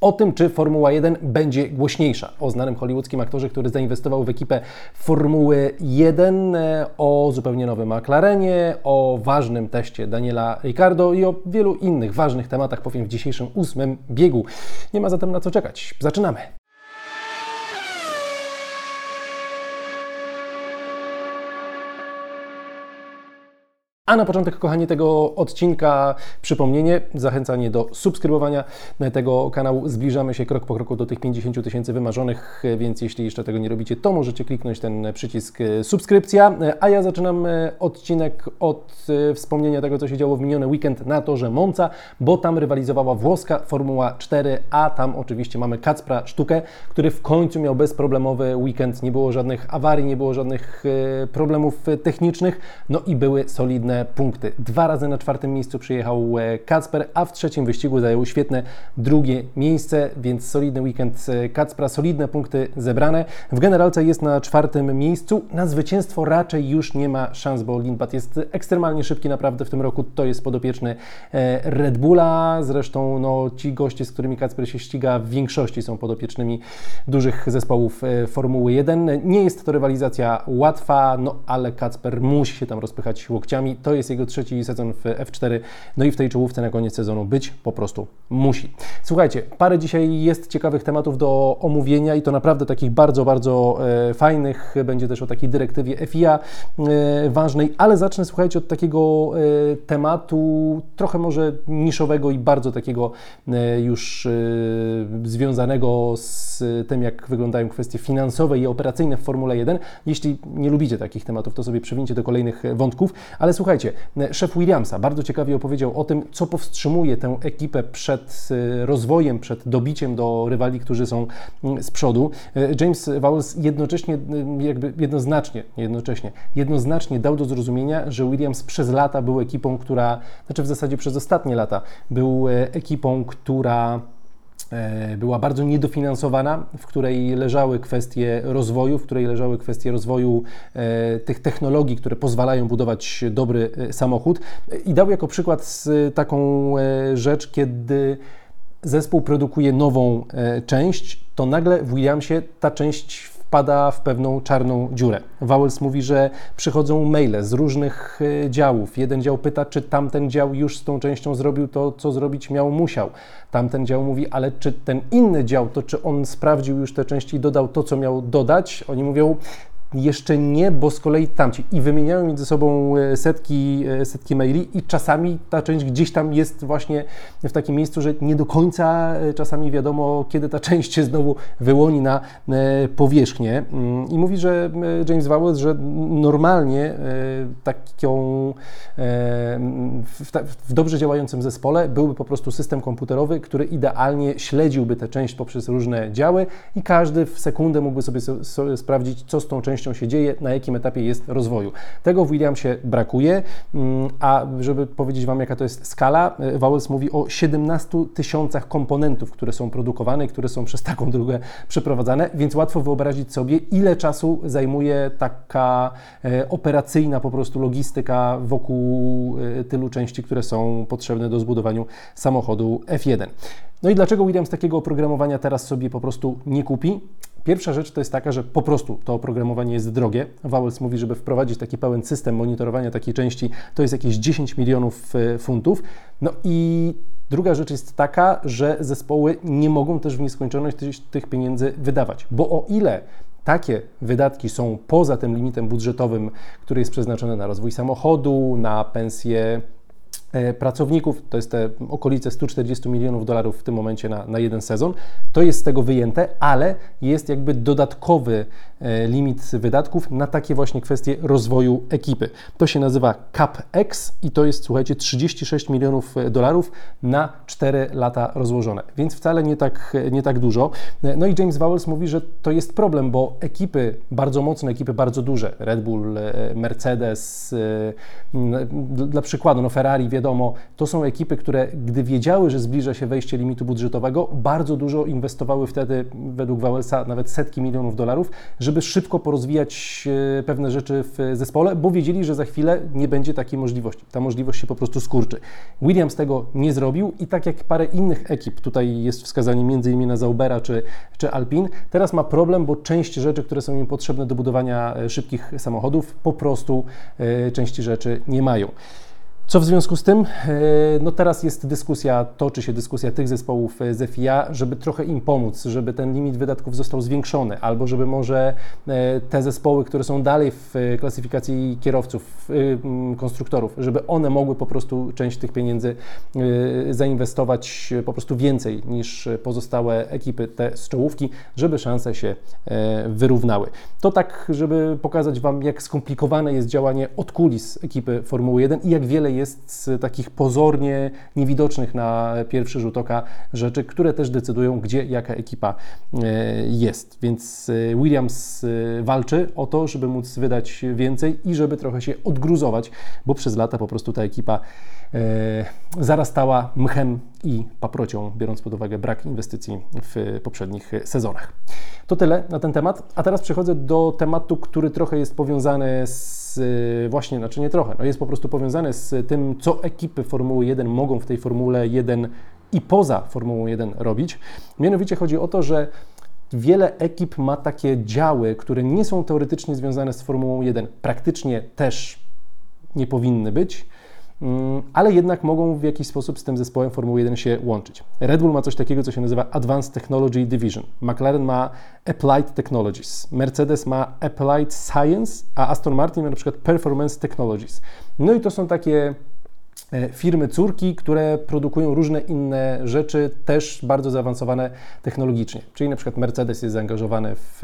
O tym, czy Formuła 1 będzie głośniejsza. O znanym hollywoodzkim aktorze, który zainwestował w ekipę Formuły 1, e, o zupełnie nowym McLarenie, o ważnym teście Daniela Ricardo i o wielu innych ważnych tematach powiem w dzisiejszym ósmym biegu. Nie ma zatem na co czekać. Zaczynamy. A na początek, kochani, tego odcinka przypomnienie, zachęcanie do subskrybowania tego kanału. Zbliżamy się krok po kroku do tych 50 tysięcy wymarzonych, więc jeśli jeszcze tego nie robicie, to możecie kliknąć ten przycisk subskrypcja. A ja zaczynam odcinek od wspomnienia tego, co się działo w miniony weekend na torze Monza, bo tam rywalizowała włoska Formuła 4, a tam oczywiście mamy Kacpra Sztukę, który w końcu miał bezproblemowy weekend. Nie było żadnych awarii, nie było żadnych e, problemów technicznych, no i były solidne punkty. Dwa razy na czwartym miejscu przyjechał e, Kacper, a w trzecim wyścigu zajął świetne drugie miejsce, więc solidny weekend e, Kacpra, solidne punkty zebrane. W generalce jest na czwartym miejscu. Na zwycięstwo raczej już nie ma szans, bo Lindblad jest ekstremalnie szybki naprawdę w tym roku. To jest podopieczny e, Red Bulla. Zresztą no, ci goście, z którymi Kacper się ściga, w większości są podopiecznymi dużych zespołów Formuły 1. Nie jest to rywalizacja łatwa, no ale Kacper musi się tam rozpychać łokciami. To jest jego trzeci sezon w F4, no i w tej czołówce na koniec sezonu być po prostu musi. Słuchajcie, parę dzisiaj jest ciekawych tematów do omówienia i to naprawdę takich bardzo, bardzo e, fajnych. Będzie też o takiej dyrektywie FIA e, ważnej, ale zacznę, słuchajcie, od takiego e, tematu trochę może niszowego i bardzo takiego już związanego z tym, jak wyglądają kwestie finansowe i operacyjne w Formule 1. Jeśli nie lubicie takich tematów, to sobie przewincie do kolejnych wątków, ale słuchajcie, Słuchajcie, szef Williamsa bardzo ciekawie opowiedział o tym, co powstrzymuje tę ekipę przed e, rozwojem, przed dobiciem do rywali, którzy są mm, z przodu. E, James Vowles jednocześnie, e, jakby jednoznacznie, jednocześnie, jednoznacznie dał do zrozumienia, że Williams przez lata był ekipą, która, znaczy w zasadzie przez ostatnie lata, był ekipą, która E, była bardzo niedofinansowana, w której leżały kwestie rozwoju, w której leżały kwestie rozwoju e, tych technologii, które pozwalają budować dobry e, samochód. I dał jako przykład taką rzecz, kiedy zespół produkuje nową część, to nagle w Williamsie ta część wpada w pewną czarną dziurę. Vowels mówi, że przychodzą maile z różnych e, działów. Jeden dział pyta, czy tamten dział już z tą częścią zrobił to, co zrobić miał, musiał. Tamten dział mówi, ale czy ten inny dział, to czy on sprawdził już te części i dodał to, co miał dodać? Oni mówią, jeszcze nie, bo z kolei tamci i wymieniają między sobą e, setki, e, setki maili i czasami ta część gdzieś tam jest właśnie w takim miejscu, że nie do końca e, czasami wiadomo, kiedy ta część się znowu wyłoni na powierzchnię. Mm, I mówi, że James Vowles, że normalnie taką w, w dobrze działającym zespole byłby po prostu system komputerowy, który idealnie śledziłby tę część poprzez różne działy i każdy w sekundę mógłby sobie sprawdzić, co z tą częścią się dzieje, na jakim etapie jest rozwoju. Tego w Williamsie brakuje, mm, a żeby powiedzieć Wam, jaka to jest skala, e, Vowels mówi o 17 tysiącach komponentów, które są produkowane, które są przez taką drogę przeprowadzane, więc łatwo wyobrazić sobie, ile czasu zajmuje taka e, operacyjna po prostu logistyka wokół e, tylu części, które są potrzebne do zbudowania samochodu F1. No i dlaczego Williams takiego oprogramowania teraz sobie po prostu nie kupi? Pierwsza rzecz to jest taka, że po prostu to oprogramowanie jest drogie. Vowels mówi, żeby wprowadzić taki pełen system monitorowania takiej części, to jest jakieś 10 milionów e, funtów. No i Druga rzecz jest taka, że zespoły nie mogą też w nieskończoność tych pieniędzy wydawać, bo o ile takie wydatki są poza tym limitem budżetowym, który jest przeznaczony na rozwój samochodu, na pensje pracowników, to jest te okolice 140 milionów dolarów w tym momencie na, na jeden sezon. To jest z tego wyjęte, ale jest jakby dodatkowy e, limit wydatków na takie właśnie kwestie rozwoju ekipy. To się nazywa CapEx i to jest, słuchajcie, 36 milionów e, dolarów na 4 lata rozłożone, więc wcale nie tak, nie tak dużo. No i James Vowles mówi, że to jest problem, bo ekipy, bardzo mocne ekipy, bardzo duże, Red Bull, Mercedes, dla przykładu, no Ferrari, wiadomo, to są ekipy, które gdy wiedziały, że zbliża się wejście limitu budżetowego, bardzo dużo inwestowały wtedy, według Wałęsa, nawet setki milionów dolarów, żeby szybko porozwijać e, pewne rzeczy w zespole, bo wiedzieli, że za chwilę nie będzie takiej możliwości. Ta możliwość się po prostu skurczy. Williams tego nie zrobił i tak jak parę innych ekip, tutaj jest wskazanie innymi na Zaubera czy, czy Alpin, teraz ma problem, bo część rzeczy, które są im potrzebne do budowania e, szybkich samochodów, po prostu e, części rzeczy nie mają. Co w związku z tym? E, no teraz jest dyskusja, toczy się dyskusja tych zespołów e, z FIA, żeby trochę im pomóc, żeby ten limit wydatków został zwiększony, albo żeby może e, te zespoły, które są dalej w klasyfikacji kierowców, konstruktorów, żeby one mogły po prostu część tych pieniędzy zainwestować po prostu więcej niż pozostałe ekipy te z czołówki, żeby szanse się wyrównały. To tak, żeby pokazać Wam, jak skomplikowane jest działanie od kulis ekipy Formuły 1 i jak wiele jest z takich pozornie niewidocznych na pierwszy rzut oka rzeczy, które też decydują, gdzie jaka ekipa e, jest. Więc e, Williams e, walczy o to, żeby móc wydać więcej i żeby trochę się odgruzować, bo przez lata po prostu ta ekipa zarastała mchem i paprocią, biorąc pod uwagę brak inwestycji w poprzednich sezonach. To tyle na ten temat, a teraz przechodzę do tematu, który trochę jest powiązany z właśnie, znaczy nie trochę, no jest po prostu powiązany z tym, co ekipy Formuły 1 mogą w tej Formule 1 i poza Formułą 1 robić. Mianowicie chodzi o to, że wiele ekip ma takie działy, które nie są teoretycznie związane z Formułą 1, praktycznie też nie powinny być ale jednak mogą w jakiś sposób z tym zespołem Formuły 1 się łączyć. Red Bull ma coś takiego, co się nazywa Advanced Technology Division. McLaren ma Applied Technologies. Mercedes ma Applied Science, a Aston Martin ma na przykład Performance Technologies. No i to są takie firmy córki, które produkują różne inne rzeczy, też bardzo zaawansowane technologicznie. Czyli na przykład Mercedes jest zaangażowany w,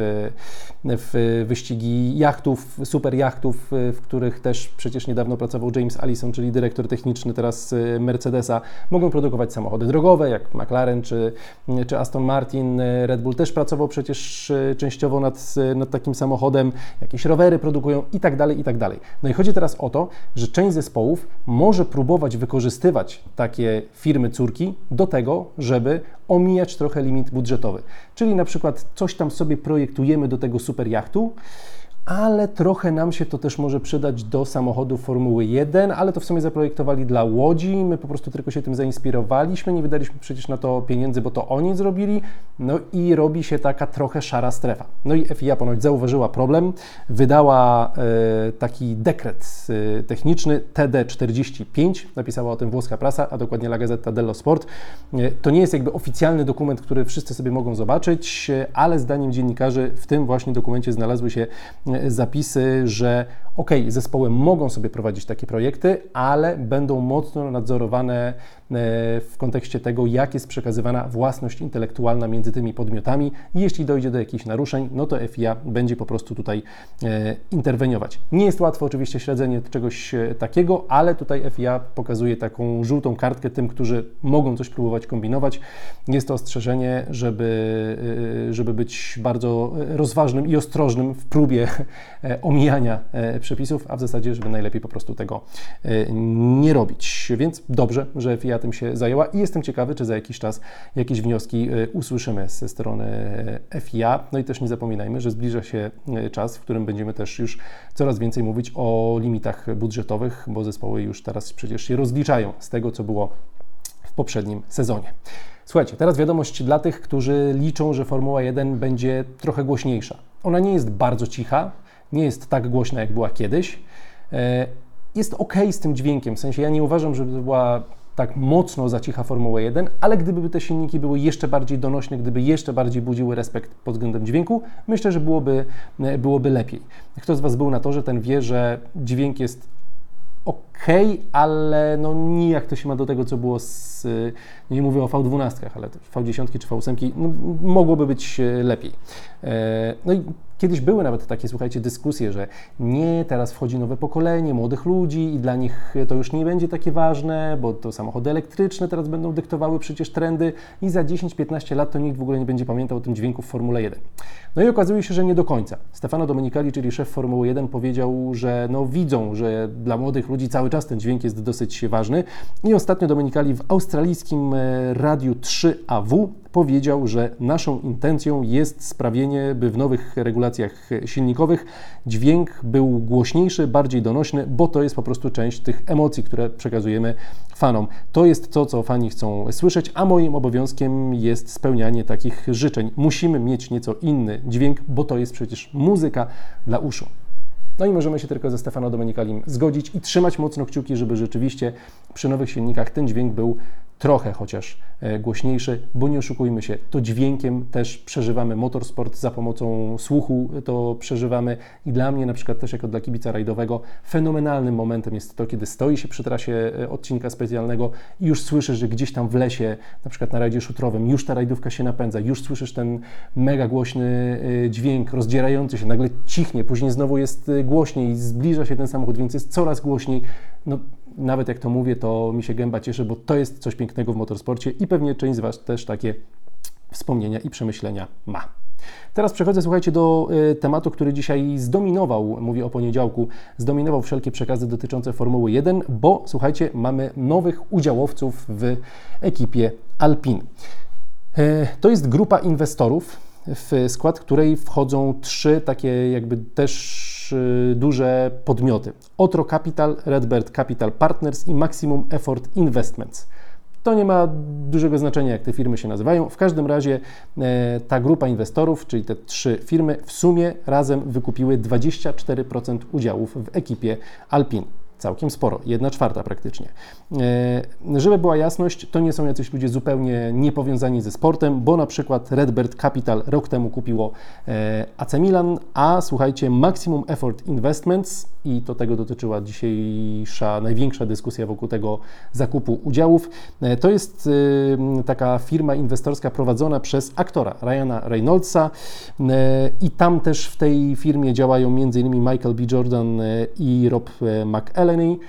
w wyścigi jachtów, super jachtów, w których też przecież niedawno pracował James Allison, czyli dyrektor techniczny teraz e, Mercedesa. Mogą produkować samochody drogowe, jak McLaren czy, czy Aston Martin. Red Bull też pracował przecież e, częściowo nad, nad takim samochodem. Jakieś rowery produkują i tak dalej, i tak dalej. No i chodzi teraz o to, że część zespołów może próbować próbować wykorzystywać takie firmy córki do tego, żeby omijać trochę limit budżetowy. Czyli na przykład coś tam sobie projektujemy do tego super jachtu, ale trochę nam się to też może przydać do samochodu Formuły 1, ale to w sumie zaprojektowali dla Łodzi, my po prostu tylko się tym zainspirowaliśmy, nie wydaliśmy przecież na to pieniędzy, bo to oni zrobili, no i robi się taka trochę szara strefa. No i FIA ponoć zauważyła problem, wydała e, taki dekret e, techniczny TD45, napisała o tym włoska prasa, a dokładnie La Gazzetta dello Sport. E, to nie jest jakby oficjalny dokument, który wszyscy sobie mogą zobaczyć, ale zdaniem dziennikarzy w tym właśnie dokumencie znalazły się zapisy, że ok, zespoły mogą sobie prowadzić takie projekty, ale będą mocno nadzorowane e, w kontekście tego, jak jest przekazywana własność intelektualna między tymi podmiotami. Jeśli dojdzie do jakichś naruszeń, no to FIA będzie po prostu tutaj e, interweniować. Nie jest łatwo oczywiście śledzenie czegoś e, takiego, ale tutaj FIA pokazuje taką żółtą kartkę tym, którzy mogą coś próbować kombinować. Jest to ostrzeżenie, żeby, żeby być bardzo rozważnym i ostrożnym w próbie omijania przepisów, a w zasadzie, żeby najlepiej po prostu tego e, nie robić. Więc dobrze, że FIA tym się zajęła i jestem ciekawy, czy za jakiś czas jakieś wnioski e, usłyszymy ze strony e, FIA. No i też nie zapominajmy, że zbliża się czas, w którym będziemy też już coraz więcej mówić o limitach budżetowych, bo zespoły już teraz przecież się rozliczają z tego, co było w poprzednim sezonie. Słuchajcie, teraz wiadomość dla tych, którzy liczą, że Formuła 1 będzie trochę głośniejsza. Ona nie jest bardzo cicha, nie jest tak głośna, jak była kiedyś. E, jest ok z tym dźwiękiem, w sensie ja nie uważam, żeby była tak mocno za cicha Formuła 1, ale gdyby te silniki były jeszcze bardziej donośne, gdyby jeszcze bardziej budziły respekt pod względem dźwięku, myślę, że byłoby, e, byłoby lepiej. Kto z Was był na to, że ten wie, że dźwięk jest ok, ale no nijak to się ma do tego, co było z, nie mówię o V12, ale V10 czy V8, no, mogłoby być e, lepiej. No i Kiedyś były nawet takie, słuchajcie, dyskusje, że nie, teraz wchodzi nowe pokolenie młodych ludzi i dla nich to już nie będzie takie ważne, bo to samochody elektryczne teraz będą dyktowały przecież trendy i za 10-15 lat to nikt w ogóle nie będzie pamiętał o tym dźwięku w Formule 1. No i okazuje się, że nie do końca. Stefano Domenicali, czyli szef Formuły 1, powiedział, że no widzą, że dla młodych ludzi cały czas ten dźwięk jest dosyć ważny. I ostatnio Dominikali w australijskim e, radiu 3AW powiedział, że naszą intencją jest sprawienie, by w nowych regulacjach silnikowych dźwięk był głośniejszy, bardziej donośny, bo to jest po prostu część tych emocji, które przekazujemy fanom. To jest to, co fani chcą słyszeć, a moim obowiązkiem jest spełnianie takich życzeń. Musimy mieć nieco inny dźwięk, bo to jest przecież muzyka dla uszu. No i możemy się tylko ze Stefano Domenikalim zgodzić i trzymać mocno kciuki, żeby rzeczywiście przy nowych silnikach ten dźwięk był trochę chociaż e, głośniejszy, bo nie oszukujmy się, to dźwiękiem też przeżywamy motorsport, za pomocą słuchu to przeżywamy i dla mnie na przykład też jako dla kibica rajdowego fenomenalnym momentem jest to, kiedy stoi się przy trasie e, odcinka specjalnego i już słyszysz, że gdzieś tam w lesie, na przykład na rajdzie szutrowym, już ta rajdówka się napędza, już słyszysz ten mega głośny e, dźwięk rozdzierający się, nagle cichnie, później znowu jest głośniej, zbliża się ten samochód, więc jest coraz głośniej. No, nawet jak to mówię, to mi się gęba cieszy, bo to jest coś pięknego w motorsporcie i pewnie część z Was też takie wspomnienia i przemyślenia ma. Teraz przechodzę, słuchajcie, do y, tematu, który dzisiaj zdominował, mówię o poniedziałku, zdominował wszelkie przekazy dotyczące Formuły 1, bo słuchajcie, mamy nowych udziałowców w ekipie Alpine. To jest grupa inwestorów, w skład której wchodzą trzy takie jakby też duże podmioty. Otro Capital, Redbird Capital Partners i Maximum Effort Investments. To nie ma dużego znaczenia, jak te firmy się nazywają. W każdym razie e, ta grupa inwestorów, czyli te trzy firmy, w sumie razem wykupiły 24% udziałów w ekipie Alpine. Całkiem sporo, jedna czwarta praktycznie. E, żeby była jasność, to nie są jacyś ludzie zupełnie niepowiązani ze sportem, bo na przykład Redbird Capital rok temu kupiło e, AC Milan, a słuchajcie, Maximum Effort Investments, i to tego dotyczyła dzisiejsza największa dyskusja wokół tego zakupu udziałów, e, to jest taka firma inwestorska prowadzona przez aktora Ryana Reynoldsa i tam też w tej firmie działają m.in. Michael B. Jordan i Rob McEllen, E,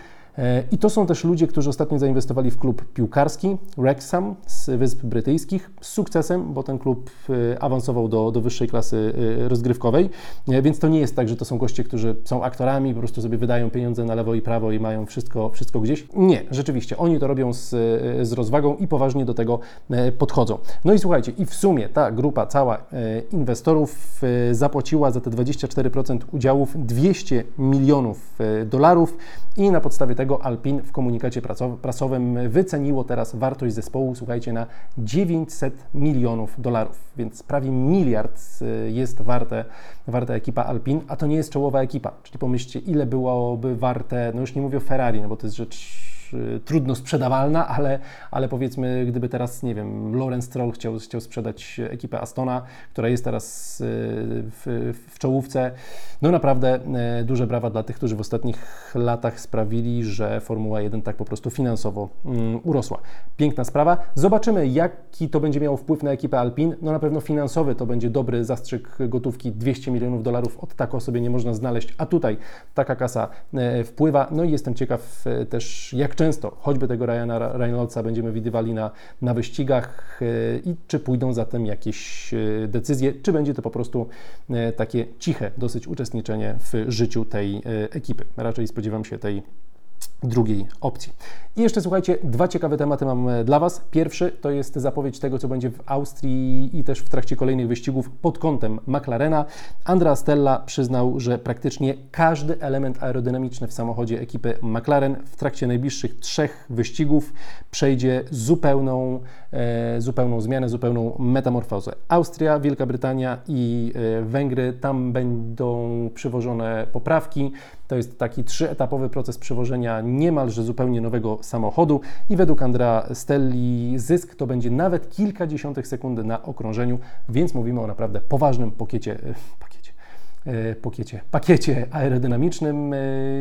I to są też ludzie, którzy ostatnio zainwestowali w klub piłkarski Wrexham z Wysp Brytyjskich z sukcesem, bo ten klub e, awansował do, do wyższej klasy e, rozgrywkowej. Więc to nie jest tak, że to są goście, którzy są aktorami, po prostu sobie wydają pieniądze na lewo i prawo i mają wszystko, wszystko gdzieś. Nie, rzeczywiście, oni to robią z, z rozwagą i poważnie do tego podchodzą. No i słuchajcie, i w sumie ta grupa cała inwestorów zapłaciła za te 24% udziałów 200 milionów dolarów i na podstawie tego Alpin w komunikacie prasowym wyceniło teraz wartość zespołu, słuchajcie, na 900 milionów dolarów, więc prawie miliard y, jest warte, warta ekipa Alpin, a to nie jest czołowa ekipa. Czyli pomyślcie, ile byłoby warte, no już nie mówię o Ferrari, no bo to jest rzecz Y, trudno sprzedawalna, ale, ale powiedzmy, gdyby teraz, nie wiem, Lawrence Stroll chciał, chciał sprzedać ekipę Astona, która jest teraz y, w, w czołówce, no naprawdę y, duże brawa dla tych, którzy w ostatnich latach sprawili, że Formuła 1 tak po prostu finansowo um, urosła. Piękna sprawa. Zobaczymy, jaki to będzie miało wpływ na ekipę Alpin. No na pewno finansowy to będzie dobry zastrzyk gotówki. 200 milionów dolarów od taką sobie nie można znaleźć, a tutaj taka kasa wpływa. No i jestem ciekaw też, jak często często choćby tego Ryana Reynoldsa będziemy widywali na, na wyścigach e, i czy pójdą zatem jakieś e, decyzje, czy będzie to po prostu e, takie ciche dosyć uczestniczenie w życiu tej ekipy. Raczej spodziewam się tej drugiej opcji. I jeszcze słuchajcie, dwa ciekawe tematy mam e, dla Was. Pierwszy to jest zapowiedź tego, co będzie w Austrii i też w trakcie kolejnych wyścigów pod kątem McLarena. Andrea Stella przyznał, że praktycznie każdy element aerodynamiczny w samochodzie ekipy McLaren w trakcie najbliższych trzech wyścigów przejdzie zupełną, e, zupełną zmianę, zupełną metamorfozę. Austria, Wielka Brytania i e, Węgry, tam będą przywożone poprawki. To jest taki trzyetapowy proces przywożenia niemalże zupełnie nowego samochodu. I według Andrea Stelli zysk to będzie nawet kilka dziesiątych sekundy na okrążeniu, więc mówimy o naprawdę poważnym pakiecie E, pokiecie, pakiecie aerodynamicznym, e,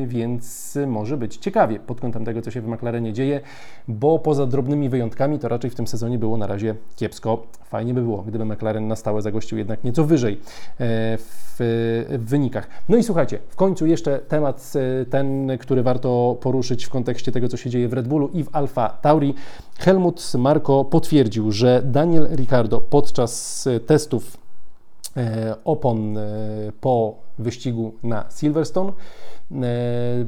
więc może być ciekawie pod kątem tego, co się w McLarenie dzieje, bo poza drobnymi wyjątkami to raczej w tym sezonie było na razie kiepsko. Fajnie by było, gdyby McLaren na stałe zagościł jednak nieco wyżej e, w, w wynikach. No i słuchajcie, w końcu jeszcze temat ten, który warto poruszyć w kontekście tego, co się dzieje w Red Bullu i w Alfa Tauri. Helmut Marko potwierdził, że Daniel Ricciardo podczas testów e, opon e, po wyścigu na Silverstone. E,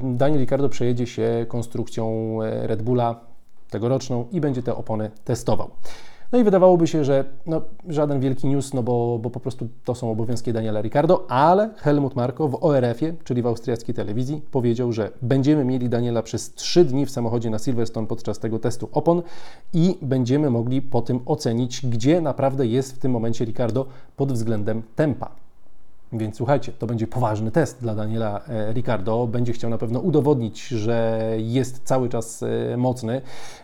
Daniel Ricciardo przejedzie się konstrukcją Red Bulla tegoroczną i będzie te opony testował. No i wydawałoby się, że no, żaden wielki news, no bo, bo po prostu to są obowiązki Daniela Ricardo, ale Helmut Marko w ORF-ie, czyli w austriackiej telewizji, powiedział, że będziemy mieli Daniela przez 3 dni w samochodzie na Silverstone podczas tego testu opon i będziemy mogli po tym ocenić, gdzie naprawdę jest w tym momencie Ricardo pod względem tempa. Więc słuchajcie, to będzie poważny test dla Daniela e, Ricardo. Będzie chciał na pewno udowodnić, że jest cały czas e, mocny.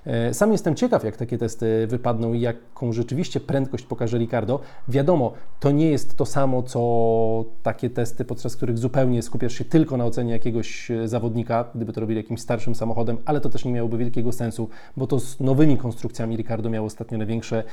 E, sam jestem ciekaw, jak takie testy wypadną i jaką rzeczywiście prędkość pokaże Ricardo. Wiadomo, to nie jest to samo, co takie testy, podczas których zupełnie skupiasz się tylko na ocenie jakiegoś zawodnika, gdyby to robili jakimś starszym samochodem, ale to też nie miałoby wielkiego sensu, bo to z nowymi konstrukcjami Ricardo miał ostatnio największe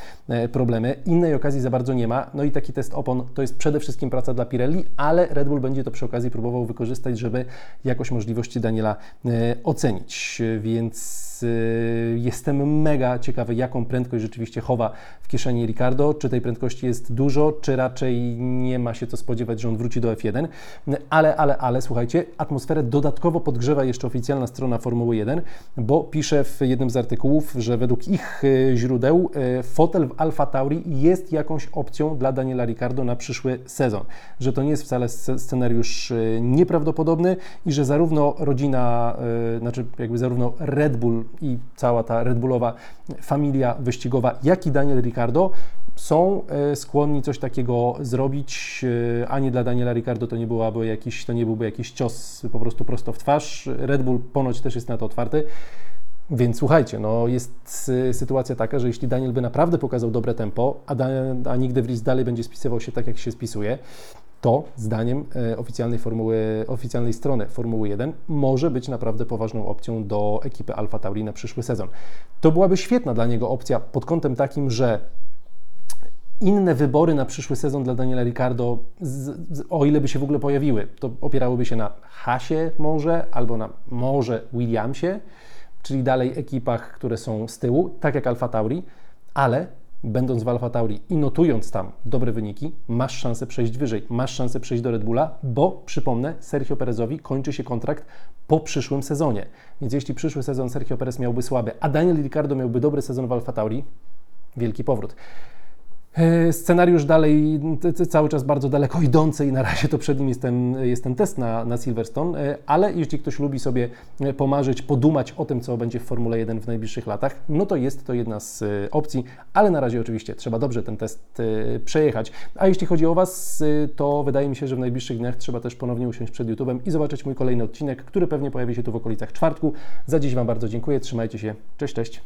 problemy. Innej okazji za bardzo nie ma. No i taki test opon to jest przede wszystkim praca dla Pirelli Pirelli, ale Red Bull będzie to przy okazji próbował wykorzystać, żeby jakoś możliwości Daniela e, ocenić. Więc Y, jestem mega ciekawy, jaką prędkość rzeczywiście chowa w kieszeni Ricardo. Czy tej prędkości jest dużo, czy raczej nie ma się co spodziewać, że on wróci do F1. Ale, ale, ale słuchajcie, atmosferę dodatkowo podgrzewa jeszcze oficjalna strona Formuły 1, bo pisze w jednym z artykułów, że według ich y, źródeł fotel w Alfa Tauri jest jakąś opcją dla Daniela Ricardo na przyszły sezon. Że to nie jest wcale scenariusz nieprawdopodobny i że zarówno rodzina, znaczy jakby zarówno Red Bull i cała ta Red Bullowa familia wyścigowa, jak i Daniel Ricardo są e, skłonni coś takiego zrobić, e, ani dla Daniela Ricardo to nie, byłaby jakiś, to nie byłby jakiś cios po prostu prosto w twarz. Red Bull ponoć też jest na to otwarty. Więc słuchajcie, no jest e, sytuacja taka, że jeśli Daniel by naprawdę pokazał dobre tempo, a, a Nick dalej będzie spisywał się tak, jak się spisuje, to zdaniem e, oficjalnej, formuły, oficjalnej strony Formuły 1 może być naprawdę poważną opcją do ekipy Alfa Tauri na przyszły sezon. To byłaby świetna dla niego opcja pod kątem takim, że inne wybory na przyszły sezon dla Daniela Ricardo, o ile by się w ogóle pojawiły, to opierałyby się na Hasie może, albo na może Williamsie, czyli dalej ekipach, które są z tyłu, tak jak Alfa Tauri, ale będąc w Alfa Tauri i notując tam dobre wyniki, masz szansę przejść wyżej, masz szansę przejść do Red Bulla, bo przypomnę, Sergio Perezowi kończy się kontrakt po przyszłym sezonie. Więc jeśli przyszły sezon Sergio Perez miałby słaby, a Daniel Ricciardo miałby dobry sezon w Alfa Tauri, wielki powrót. E, scenariusz dalej cały czas bardzo daleko idący i na razie to przed nim jest ten, jest ten test na, na Silverstone, e, ale jeśli ktoś lubi sobie e, pomarzyć, podumać o tym, co będzie w Formule 1 w najbliższych latach, no to jest to jedna z opcji, ale na razie oczywiście trzeba dobrze ten test przejechać. A jeśli chodzi o Was, to wydaje mi się, że w najbliższych dniach trzeba też ponownie usiąść przed YouTube'em i zobaczyć mój kolejny odcinek, który pewnie pojawi się tu w okolicach czwartku. Za dziś Wam bardzo dziękuję, trzymajcie się, cześć, cześć.